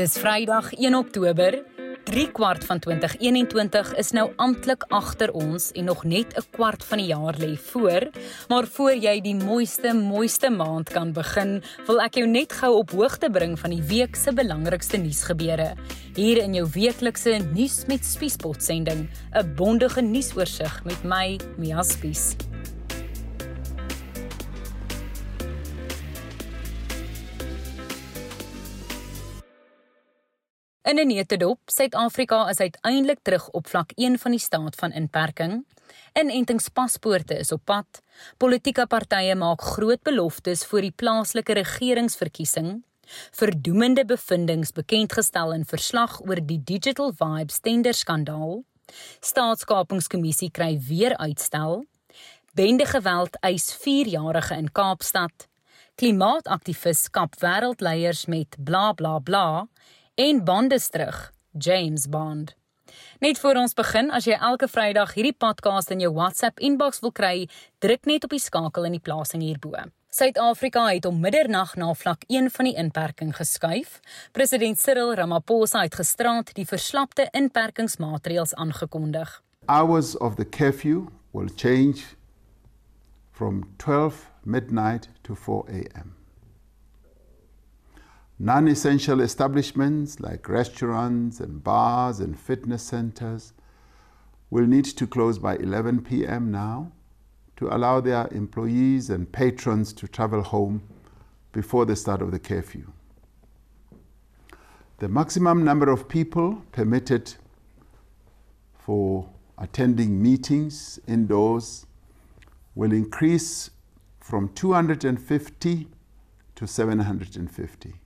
Dis Vrydag 1 Oktober. 3 kwart van 2021 is nou amptelik agter ons en nog net 'n kwart van die jaar lê voor. Maar voor jy die mooiste mooiste maand kan begin, wil ek jou net gou op hoogte bring van die week se belangrikste nuusgebeure. Hier in jou weeklikse nuus met Spiespot sending, 'n bondige nuusoorseig met my, Mia Spies. In 'n netedop, Suid-Afrika is uiteindelik terug op vlak 1 van die staat van inperking. Inentingspaspoorte is op pad. Politieke partye maak groot beloftes vir die plaaslike regeringsverkiesing. Verdoemende bevindinge bekendgestel in verslag oor die Digital Vibes tenderskandaal. Staatskapingskommissie kry weer uitstel. Bende geweld eis 4-jarige in Kaapstad. Klimaataktivis kap wêreldleiers met bla bla bla en bandes terug, James Bond. Net voor ons begin, as jy elke Vrydag hierdie podcast in jou WhatsApp inbox wil kry, druk net op die skakel in die plasing hierbo. Suid-Afrika het om middernag na vlak 1 van die inperking geskuif. President Cyril Ramaphosa het gisterand die verslapte inperkingsmaatreëls aangekondig. Hours of the curfew will change from 12 midnight to 4 a.m. Non essential establishments like restaurants and bars and fitness centers will need to close by 11 p.m. now to allow their employees and patrons to travel home before the start of the curfew. The maximum number of people permitted for attending meetings indoors will increase from 250 to 750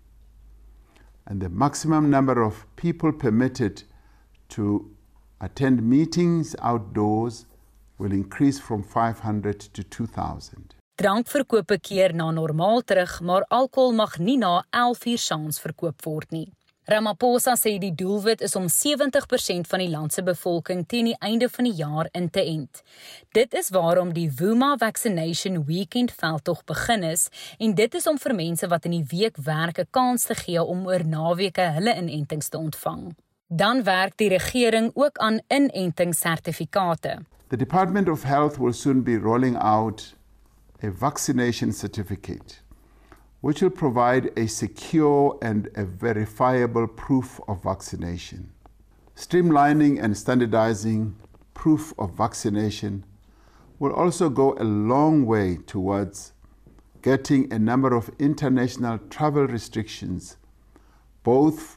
and the maximum number of people permitted to attend meetings outdoors will increase from 500 to 2000. Drankverkope keer na normaal terug, maar alkohol mag nie na 11 uur saans verkoop word nie. Ramaphosa sê die doelwit is om 70% van die land se bevolking teen die einde van die jaar in te ent. Dit is waarom die Vuma Vaccination Weekend veldtog begin is en dit is om vir mense wat in die week werk 'n kans te gee om oor naweke hulle inentings te ontvang. Dan werk die regering ook aan inentingssertifikate. The Department of Health will soon be rolling out a vaccination certificate which will provide a secure and a verifiable proof of vaccination. Streamlining and standardizing proof of vaccination will also go a long way towards getting a number of international travel restrictions, both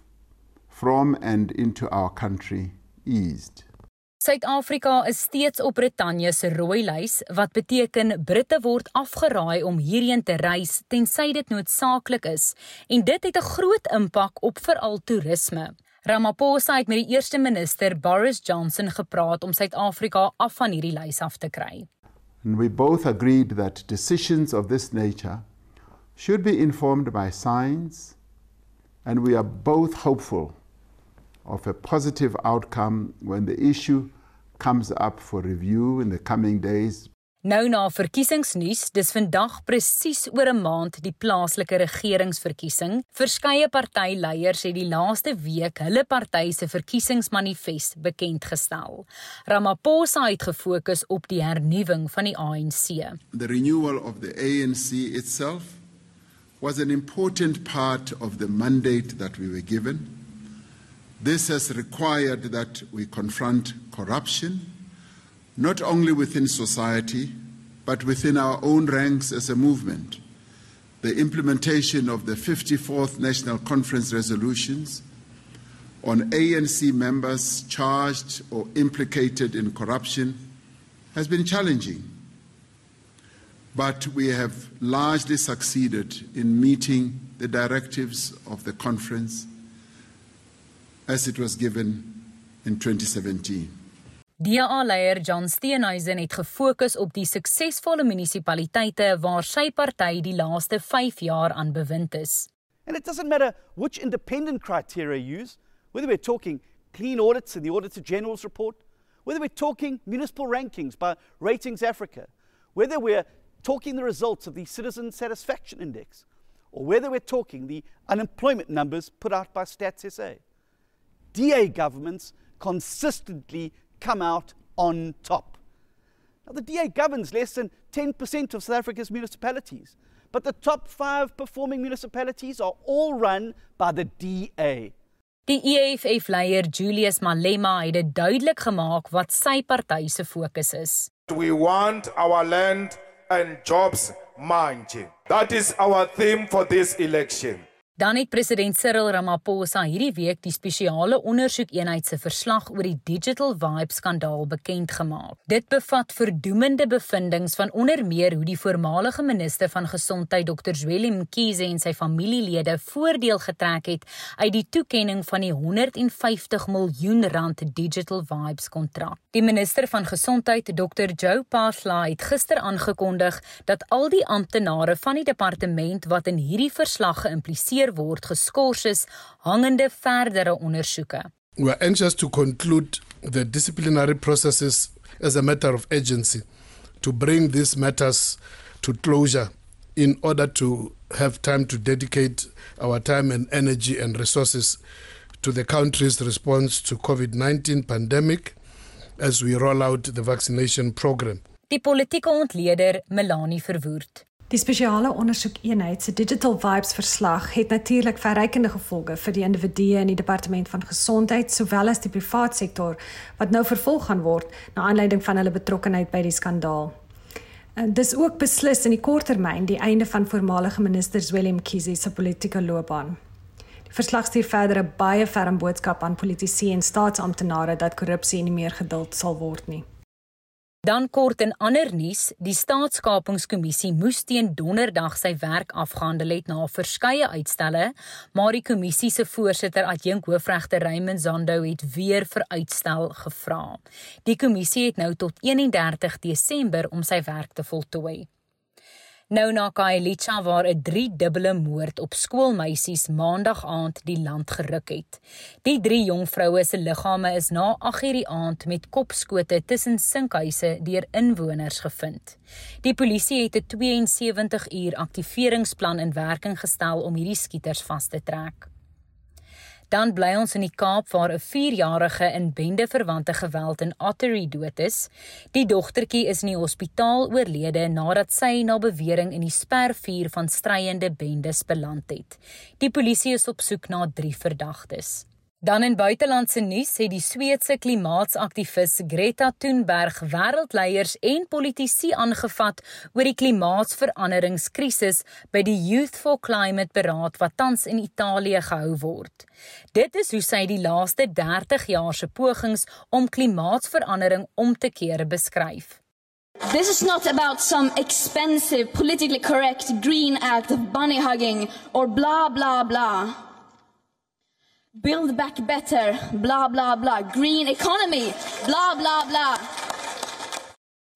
from and into our country, eased. Suid-Afrika is steeds op Brittanje se rooi lys wat beteken Britte word afgeraai om hierheen te reis tensy dit noodsaaklik is en dit het 'n groot impak op veral toerisme. Ramaphosa het met die eerste minister Boris Johnson gepraat om Suid-Afrika af van hierdie lys af te kry. And we both agreed that decisions of this nature should be informed by science and we are both hopeful of a positive outcome when the issue comes up for review in the coming days. Nou na verkiesingsnuus, dis vandag presies oor 'n maand die plaaslike regeringsverkiesing. Verskeie partyleiers het die laaste week hulle party se verkiesingsmanifest bekend gestel. Ramaphosa het gefokus op die hernuwing van die ANC. The renewal of the ANC itself was an important part of the mandate that we were given. This has required that we confront corruption, not only within society, but within our own ranks as a movement. The implementation of the 54th National Conference resolutions on ANC members charged or implicated in corruption has been challenging. But we have largely succeeded in meeting the directives of the conference as it was given in 2017. DA-leier John Steenhuisen het gefokus op die suksesvolle munisipaliteite waar sy party die laaste 5 jaar aan bewind is. And it doesn't matter which independent criteria you use, whether we're talking clean audits in the Auditor General's report, whether we're talking municipal rankings by Ratings Africa, whether we're talking the results of the Citizen Satisfaction Index, or whether we're talking the unemployment numbers put out by Stats SA. DA governments consistently come out on top. Now, the DA governs less than 10% of South Africa's municipalities, but the top five performing municipalities are all run by the DA. Die EFF-leier Julius Malema het dit duidelik gemaak wat sy party se fokus is. We want our land and jobs manche. That is our theme for this election. Dan het president Cyril Ramaphosa hierdie week die spesiale ondersoekeenheid se verslag oor die Digital Vibe skandaal bekend gemaak. Dit bevat verdoemende bevindinge van onder meer hoe die voormalige minister van gesondheid Dr. Zweli Mkhize en sy familielede voordeel getrek het uit die toekenning van die 150 miljoen rand Digital Vibes kontrak. Die minister van gesondheid Dr. Joe Pasla het gister aangekondig dat al die amptenare van die departement wat in hierdie verslag geïmpliseer word geskort is hangende verdere ondersoeke. We are anxious to conclude the disciplinary processes as a matter of urgency to bring these matters to closure in order to have time to dedicate our time and energy and resources to the country's response to COVID-19 pandemic as we roll out the vaccination program. Die politieke ontleder Melanie Verwoerd Die spesiale ondersoekeenheid se Digital Vibes verslag het natuurlik verrykende gevolge vir die individue in die departement van gesondheid sowel as die privaat sektor wat nou vervolg gaan word na aanleiding van hulle betrokkeheid by die skandaal. En dis ook beslis in die korttermyn die einde van voormalige minister Willem Kiesi se politieke loopbaan. Die verslag stuur verder 'n baie ferm boodskap aan politici en staatsamptenare dat korrupsie nie meer geduld sal word nie. Dan kort in ander nuus, die staatskapingskommissie moes teen donderdag sy werk afgehandel het na verskeie uitstelle, maar die kommissie se voorsitter adjunk hoofregter Raymond Zondo het weer vir uitstel gevra. Die kommissie het nou tot 31 Desember om sy werk te voltooi. Nou na Kailicha waar 'n drie-dubbele moord op skoolmeisies maandag aand die land geruk het. Die drie jong vroue se liggame is na 8:00 die aand met kopskote tussen sinkhuise deur inwoners gevind. Die polisie het 'n 72 uur aktiveringsplan in werking gestel om hierdie skieters vas te trek. Dan bly ons in die Kaap waar 'n 4-jarige in bendeverwante geweld in Ottery dood is. Die dogtertjie is in die hospitaal oorlede nadat sy na bewering in die spervuur van stryende bendes beland het. Die polisie is op soek na 3 verdagtes. Dan in buitelandse nuus het die Sweedse klimaatsaktivis Greta Thunberg wêreldleiers en politici aangevat oor die klimaatsveranderingskrisis by die Youth for Climate beraad wat tans in Italië gehou word. Dit is hoe sy die laaste 30 jaar se pogings om klimaatsverandering om te keer beskryf. This is not about some expensive politically correct green act of bunny hugging or blah blah blah. Build back better, blah blah blah. Green economy, blah blah blah.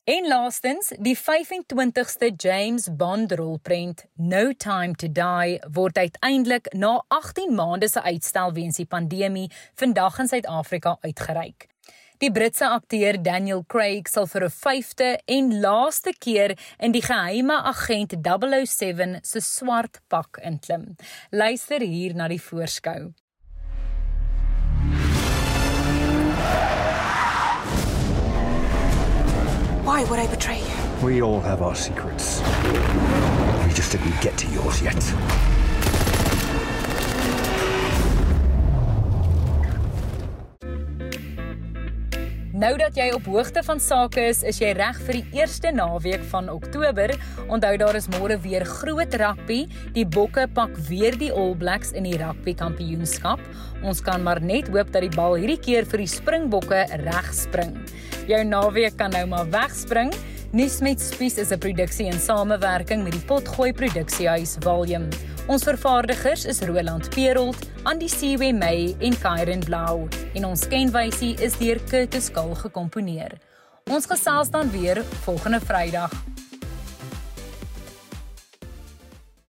En laastens, die 25ste James Bond rolprent No Time to Die word uiteindelik na 18 maande se uitstel weens die pandemie vandag in Suid-Afrika uitgereik. Die Britse akteur Daniel Craig sal vir 'n vyfde en laaste keer in die geheime agent 007 se swart pak inklim. Luister hier na die voorskou. Why would I betray you? We all have our secrets. We just didn't get to yours yet. Nou dat jy op hoogte van sake is, is jy reg vir die eerste naweek van Oktober. Onthou daar is môre weer groot rugby. Die Bokke pak weer die All Blacks in die rugby kampioenskap. Ons kan maar net hoop dat die bal hierdie keer vir die Springbokke reg spring. Jou naweek kan nou maar wegspring. Nuus met Spies is 'n produksie in samewerking met die Potgooi Produksiehuis Volume. Ons vervaardigers is Roland Perolt, Andy Siwe May en Kairen Blau. En ons kenwysie is deur Curtis Kul gekomponeer. Ons gesels dan weer volgende Vrydag.